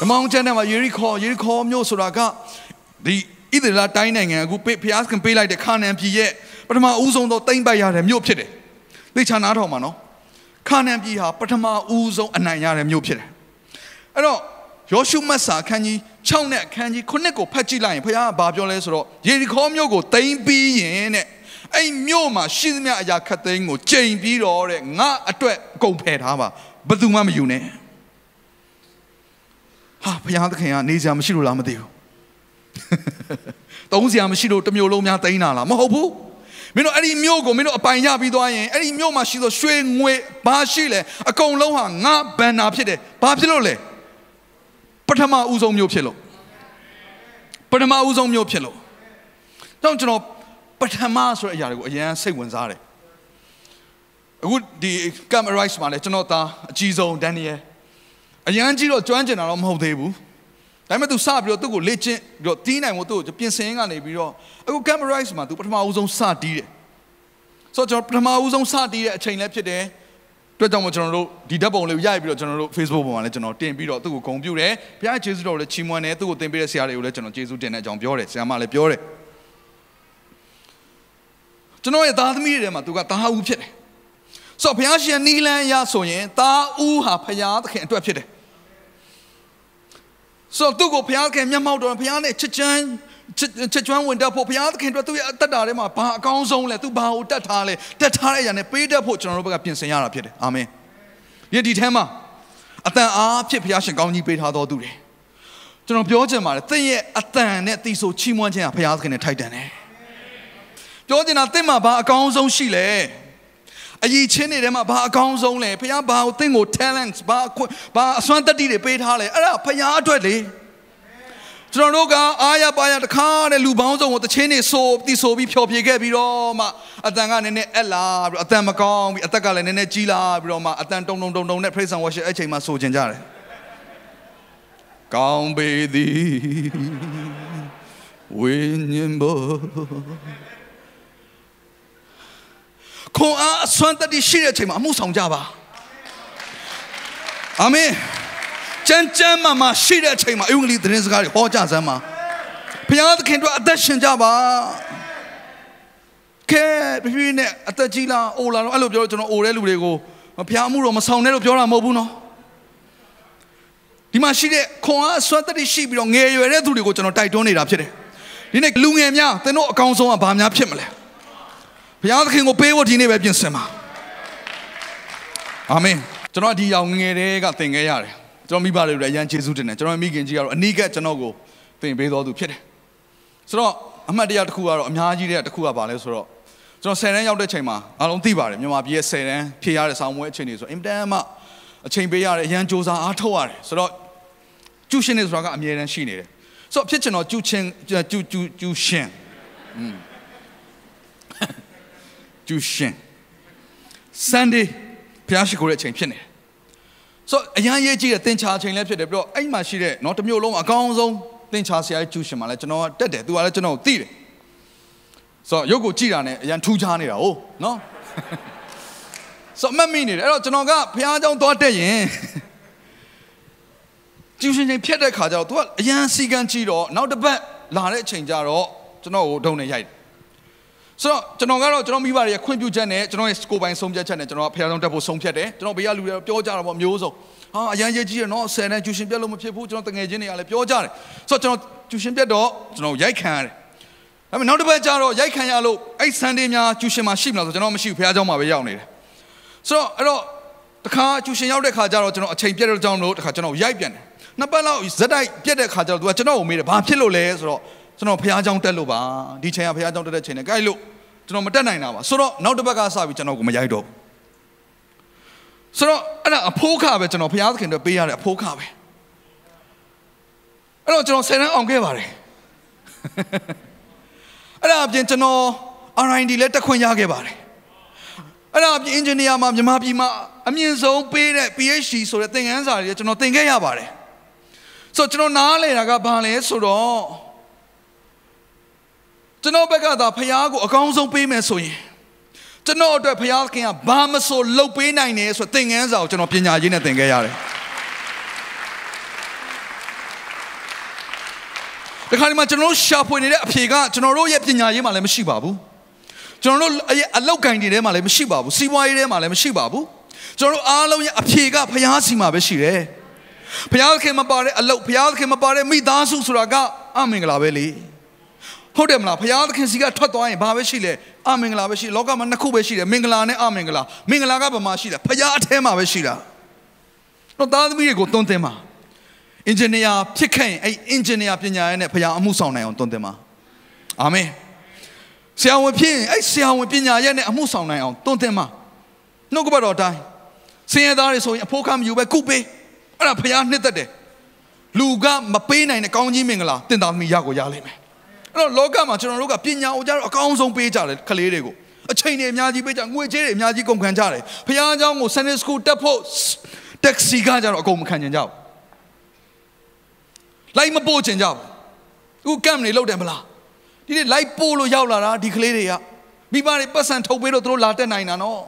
ဓမ္မအောင်ကျမ်းထဲမှာယေရီခေါယေရီခေါမြို့ဆိုတာကဒီဣသရေလတိုင်းနိုင်ငံအခုပေးဖျားစကန်ပေးလိုက်တဲ့ခါနန်ပြည်ရဲ့ပထမဦးဆုံးသောတိမ့်ပိုက်ရတဲ့မြို့ဖြစ်တယ်။သိချာနားထောင်ပါနော်။ခါနန်ပြည်ဟာပထမဦးဆုံးအနိုင်ရတဲ့မြို့ဖြစ်တယ်။အဲ့တော့ယောရှုမတ်စာအခန်းကြီး6နဲ့အခန်းကြီး9ကိုဖတ်ကြည့်လိုက်ရင်ဖခင်ကဘာပြောလဲဆိုတော့ယေရီခေါမြို့ကိုတိမ့်ပြီးရင်တဲ့အဲ့မြို့မှာရှိသမျှအရာခတ်သိမ်းကိုချိန်ပြီးတော့တဲ့ငါအတွက်အကုန်ဖယ်ထားပါဘယ်သူမှမယူနဲ့ ဟာဘုရားသခင်ကနေစရာမရှိလို့လားမသိဘူးတုံးစရာမရှိလို့တစ်မျိုးလုံးများတိန်းတာလားမဟုတ်ဘူးမင်းတို့အဲ့ဒီမြို့ကိုမင်းတို့အပိုင်ရပြီးသွားရင်အဲ့ဒီမြို့မှာရှိသောရွှေငွေဘာရှိလဲအကုန်လုံးဟာငါဘန်နာဖြစ်တယ်ဘာဖြစ်လို့လဲပထမဦးဆုံးမြို့ဖြစ်လို့ပထမဦးဆုံးမြို့ဖြစ်လို့တော့ကျွန်တော်ပထမဆိုတဲ့အရာတွေကိုအရင်စိတ်ဝင်စားတယ်အခုဒီ camera rights မှာလဲကျွန်တော်သားအကြီးဆုံးဒန်နီယယ် အရန်ကြီးတော့ကျွမ်းကျင်တာတော့မဟုတ်သေးဘူးဒါပေမဲ့ तू စပြီးတော့သူ့ကိုလေ့ကျင့်ပြီးတော့တီးနိုင်ဖို့သူ့ကိုပြင်ဆင်ကနေပြီးတော့အခု camerize မှာ तू ပထမဦးဆုံးစတီးတယ်ဆိုတော့ကျွန်တော်ပထမဦးဆုံးစတီးတဲ့အချိန်လည်းဖြစ်တယ်အတွက်ကြောင့်မို့ကျွန်တော်တို့ဒီဓာတ်ပုံလေးကိုရိုက်ပြီးတော့ကျွန်တော်တို့ Facebook ပေါ်မှာလည်းကျွန်တော်တင်ပြီးတော့သူ့ကိုဂုဏ်ပြုတယ်ဘုရားကျေးဇူးတော်လည်းချီးမွမ်းတယ်သူ့ကိုသင်ပေးတဲ့ဆရာတွေကိုလည်းကျွန်တော်ကျေးဇူးတင်တဲ့အကြောင်းပြောတယ်ဆရာမလည်းပြောတယ်ကျွန်တော်ရဲ့သားသမီးတွေထဲမှာသူကသားဦးဖြစ်တယ်ဆိုတော့ဘုရားရှင်နီလန်းရဆိုရင်သားဦးဟာဘုရားသခင်အတွက်ဖြစ်တယ် ဆိုတော့သူ့ကိုဘုရားသခင်မျက်မှောက်တော်ဘုရားနဲ့ချစ်ချမ်းချစ်ကျွမ်းဝင်တတ်ဖို့ဘုရားသခင်တို့သူ့ရဲ့အသက်တာထဲမှာဘာအကောင်းဆုံးလဲသူဘာကိုတတ်ထားလဲတတ်ထားတဲ့အရာနဲ့ပေးတတ်ဖို့ကျွန်တော်တို့ဘက်ကပြင်ဆင်ရတာဖြစ်တယ်အာမင်ဒီဒီထဲမှာအတန်အားဖြစ်ဘုရားရှင်ကောင်းကြီးပေးထားတော်သူတွေကျွန်တော်ပြောချင်ပါတယ်သင်ရဲ့အတန်နဲ့တီဆိုချီးမွမ်းခြင်းဟာဘုရားသခင်နဲ့ထိုက်တန်တယ်ပြောချင်တာသင်မှာဘာအကောင်းဆုံးရှိလဲ အရေးချင်းတွေထဲမှာဘာအကောင်းဆုံးလဲဖခင်ဘာကိုသင်ကို talents ဘာဘာအစွမ်းတတ္တိတွေပေးထားလဲအဲ့ဒါဖခင်အတွက်လေကျွန်တော်တို့ကအားရပါရတခါတဲ့လူပေါင်းစုံကိုတချင်းနေဆိုတီဆိုပြီးဖြော်ပြခဲ့ပြီးတော့မှအတန်ကနည်းနည်းအက်လာပြီးအတန်မကောင်းပြီးအသက်ကလည်းနည်းနည်းကြီးလာပြီးတော့မှအတန်တုံတုံတုံတုံနဲ့ praise and worship အဲ့ချိန်မှာဆိုကြကြတယ်ကောင်းပေသည်ဝိညာဉ်ဘော ခွန်အားအစွမ်းတတ္တိရှိတဲ့အချိန်မှာအမှုဆောင်ကြပါအာမင်ကြမ်းကြမ်းမှမှရှိတဲ့အချိန်မှာအင်္ဂလိပ်သတင်းစကားတွေဟောကြစမ်းပါဘုရားသခင်တို့အသက်ရှင်ကြပါကဲပြပြနဲ့အသက်ကြီးလားအိုလာတော့အဲ့လိုပြောတော့ကျွန်တော်အိုတဲ့လူတွေကိုဘုရားမှုတော့မဆောင်နဲ့လို့ပြောတာမဟုတ်ဘူးနော်ဒီမှာရှိတဲ့ခွန်အားအစွမ်းတတ္တိရှိပြီးတော့ငယ်ရွယ်တဲ့သူတွေကိုကျွန်တော်တိုက်တွန်းနေတာဖြစ်တယ်ဒီနေ့လူငယ်များသင်တို့အကောင်းဆုံးကဘာများဖြစ်မလဲ ဘုရားသခင်ကိုပေးဖို့ဒီနေ့ပဲပြင်ဆင်ပါအာမင်ကျွန်တော်ဒီရောက်ငယ်တဲ့ကသင်ခဲ့ရတယ်ကျွန်တော်မိဘတွေလည်းအရန်ကျေးဇူးတင်တယ်ကျွန်တော်မိခင်ကြီးကတော့အနီးကပ်ကျွန်တော်ကိုသင်ပေးတော်သူဖြစ်တယ်ဆိုတော့အမှတ်တရတစ်ခုကတော့အများကြီးတဲ့တစ်ခုကပါလဲဆိုတော့ကျွန်တော်10တန်းရောက်တဲ့ချိန်မှာအားလုံးသိပါတယ်မြန်မာပြည်ရဲ့10တန်းဖြည့်ရတဲ့ဆောင်းပွဲအချိန်တွေဆိုအင်တန်မှအချိန်ပေးရတယ်အရန်စူးစမ်းအားထုတ်ရတယ်ဆိုတော့ကျူရှင်နေဆိုတာကအမြဲတမ်းရှိနေတယ်ဆိုတော့ဖြစ်ချင်တော့ကျူချင်းကျူကျူကျူရှင်อืม ကျူရှင် Sunday ဖျားရှိခိုးတဲ့အချိန်ဖြစ်နေတယ်ဆိုတော့အရန်ရေးကြည့်တဲ့သင်္ချာအချိန်လည်းဖြစ်တယ်ပြီးတော့အဲ့မှာရှိတဲ့เนาะတစ်မျိုးလုံးအကောင်းဆုံးသင်္ချာဆရာကြီးကျူရှင်မှာလည်းကျွန်တော်ကတက်တယ်သူကလည်းကျွန်တော်ကိုသိတယ်ဆိုတော့ရုပ်ကိုကြည့်တာနဲ့အရန်ထူးခြားနေတာဟုတ်เนาะဆိုတော့မမိနေတယ်အဲ့တော့ကျွန်တော်ကဖျားเจ้าသွားတက်ရင်ကျူရှင်ချိန်ဖြတ်တဲ့ခါကျတော့ तू ကအရန်စီကံကြည့်တော့နောက်တစ်ပတ်လာတဲ့အချိန်ကျတော့ကျွန်တော်ကိုဒုံနဲ့ရိုက်တယ် ဆိုတော့ကျွန်တော်ကတော့ကျွန်တော်မိဘတွေရဲ့ခွင့်ပြုချက်နဲ့ကျွန်တော်ရဲ့ကိုယ်ပိုင်ဆုံးဖြတ်ချက်နဲ့ကျွန်တော်ကဖခင်ဆောင်တက်ဖို့ဆုံးဖြတ်တယ်ကျွန်တော်ဘေးကလူတွေပြောကြတာပေါ့မျိုးစုံဟာအရန်ရေးကြီးရနော်ဆယ်တန်းကျူရှင်ပြတ်လို့မဖြစ်ဘူးကျွန်တော်တငယ်ချင်းတွေကလည်းပြောကြတယ်ဆိုတော့ကျွန်တော်ကျူရှင်ပြတ်တော့ကျွန်တော်ရိုက်ခံရတယ်ဒါပေမဲ့နောက်တစ်ပတ်ကျတော့ရိုက်ခံရလို့အဲ့ဆန်ဒေးများကျူရှင်မှာရှိမလားဆိုတော့ကျွန်တော်မရှိဘူးဖခင်ဆောင်မှာပဲရောက်နေတယ်ဆိုတော့အဲ့တော့တခါကျူရှင်ရောက်တဲ့ခါကျတော့ကျွန်တော်အချိန်ပြတ်တဲ့ကြောင့်လို့တခါကျွန်တော်ရိုက်ပြန်တယ်နှစ်ပတ်လောက်ဇက်တိုက်ပြတ်တဲ့ခါကျတော့သူကကျွန်တော်ကိုမေးတယ်ဘာဖြစ်လို့လဲဆိုတော့ ကျွန်တော်ဖျားเจ้าတက်လို့ပါဒီချိန်ကဖျားเจ้าတက်တဲ့ချိန်နဲ့ကြိုက်လို့ကျွန်တော်မတက်နိုင်တာပါဆိုတော့နောက်တစ်ပတ်ကစပြီးကျွန်တော်ကိုမရိုက်တော့ဘူး ဆိုတော့အဲ့ဒါအဖိုးခပဲကျွန်တော်ဘုရားသခင်တို့ပေးရတဲ့အဖိုးခပဲအဲ့တော့ကျွန်တော်ဆယ်တန်းအောင်ခဲ့ပါတယ်အဲ့ဒါအပြင်ကျွန်တော် R&D လည်းတက်ခွင့်ရခဲ့ပါတယ်အဲ့ဒါအပြင် engineer မှာမြန်မာပြည်မှာအမြင့်ဆုံးပေးတဲ့ PhD ဆိုတဲ့သင်ခန်းစာတွေကျွန်တော်သင်ခဲ့ရပါတယ်ဆိုတော့ကျွန်တော်နားလေတာကဘာလဲဆိုတော့ ကျွန်တော်ဘက်ကသာဖရားကိုအကောင်းဆုံးပေးမယ်ဆိုရင်ကျွန်တော်အတွက်ဖရားခင်ကဘာမဆိုလုပ်ပေးနိုင်တယ်ဆိုသင်ခန်းစာကိုကျွန်တော်ပညာရေးနဲ့သင်ခဲ့ရတယ်ဒီခါဒီမှာကျွန်တော်တို့ရှာဖွေနေတဲ့အဖြေကကျွန်တော်တို့ရဲ့ပညာရေးမှာလည်းမရှိပါဘူးကျွန်တော်တို့အလောက်ကင်တွေထဲမှာလည်းမရှိပါဘူးစီးပွားရေးထဲမှာလည်းမရှိပါဘူးကျွန်တော်တို့အားလုံးရဲ့အဖြေကဖရားစီမှာပဲရှိတယ်ဖရားခင်မပါတဲ့အလုပ်ဖရားခင်မပါတဲ့မိသားစုဆိုတာကအမင်္ဂလာပဲလေ ဟုတ်တယ်မလားဘုရားသခင်စီကထွက်သွားရင်ဘာပဲရှိလဲအမင်္ဂလာပဲရှိလောကမှာနှစ်ခုပဲရှိတယ်မင်္ဂလာနဲ့အမင်္ဂလာမင်္ဂလာကဘာမှရှိလဲဘုရားအထဲမှာပဲရှိတာတော့သားသမီးတွေကိုတွန်းတင်ပါအင်ဂျင်နီယာဖြစ်ခဲ့ရင်အဲ့အင်ဂျင်နီယာပညာရေးနဲ့ဘုရားအမှုဆောင်နိုင်အောင်တွန်းတင်ပါအာမင်ဆရာဝန်ဖြစ်ရင်အဲ့ဆရာဝန်ပညာရေးနဲ့အမှုဆောင်နိုင်အောင်တွန်းတင်ပါနှုတ်ကပတ်တော်တိုင်းစင်ရသားတွေဆိုရင်အဖို့ကမယူပဲကုပေးအဲ့ဒါဘုရားနှစ်သက်တယ်လူကမပေးနိုင်တဲ့ကောင်းကြီးမင်္ဂလာတင်သားသမီးရကိုရလိမ့်မယ်အဲ့ တော့လောကမှာကျွန်တော်တို့ကပညာကိုကြတော့အကောင်းဆုံးပေးကြတယ်ကလေးတွေကိုအချိန်တွေအများကြီးပေးကြငွေကြေးတွေအများကြီးကုန်ခံကြတယ်ဖခင်เจ้าကို Sunday School တက်ဖို့ taxi ကကြတော့အကုန်မခံကြကြဘူးလိုက်မပို့ချင်ကြဘူးအခုကမ်နေလောက်တယ်မလားဒီနေ့လိုက်ပို့လို့ရောက်လာတာဒီကလေးတွေကမိဘတွေပတ်စံထုတ်ပေးလို့သူတို့လာတက်နိုင်တာနော်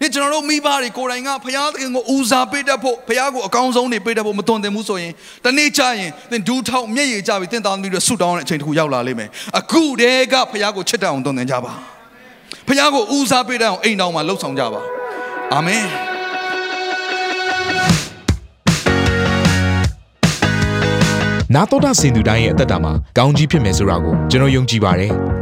ဒီကျွန်တော်တို့မိဘတွေကိုယ်တိုင်ကဘုရားသခင်ကိုဦးစားပေးတတ်ဖို့ဘုရားကိုအကောင်းဆုံးနေပေးတတ်ဖို့မတွင်တင်ဘူးဆိုရင်တနေ့ကျရင်သင်ဒူးထောက်မျက်ရည်ကျပြီးသင်သားသမီးတွေဆုတောင်းတဲ့အချိန်တစ်ခုရောက်လာလိမ့်မယ်အခုတည်းကဘုရားကိုချစ်တတ်အောင်တွင်တင်ကြပါဘုရားကိုဦးစားပေးတတ်အောင်အိမ်တော်မှာလှုပ်ဆောင်ကြပါအာမင်နာတော်တာစင်သူတိုင်းရဲ့အသက်တာမှာကောင်းကြီးဖြစ်မယ်ဆိုတာကိုကျွန်တော်ယုံကြည်ပါတယ်။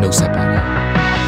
နှုတ်ဆက်ပါတယ်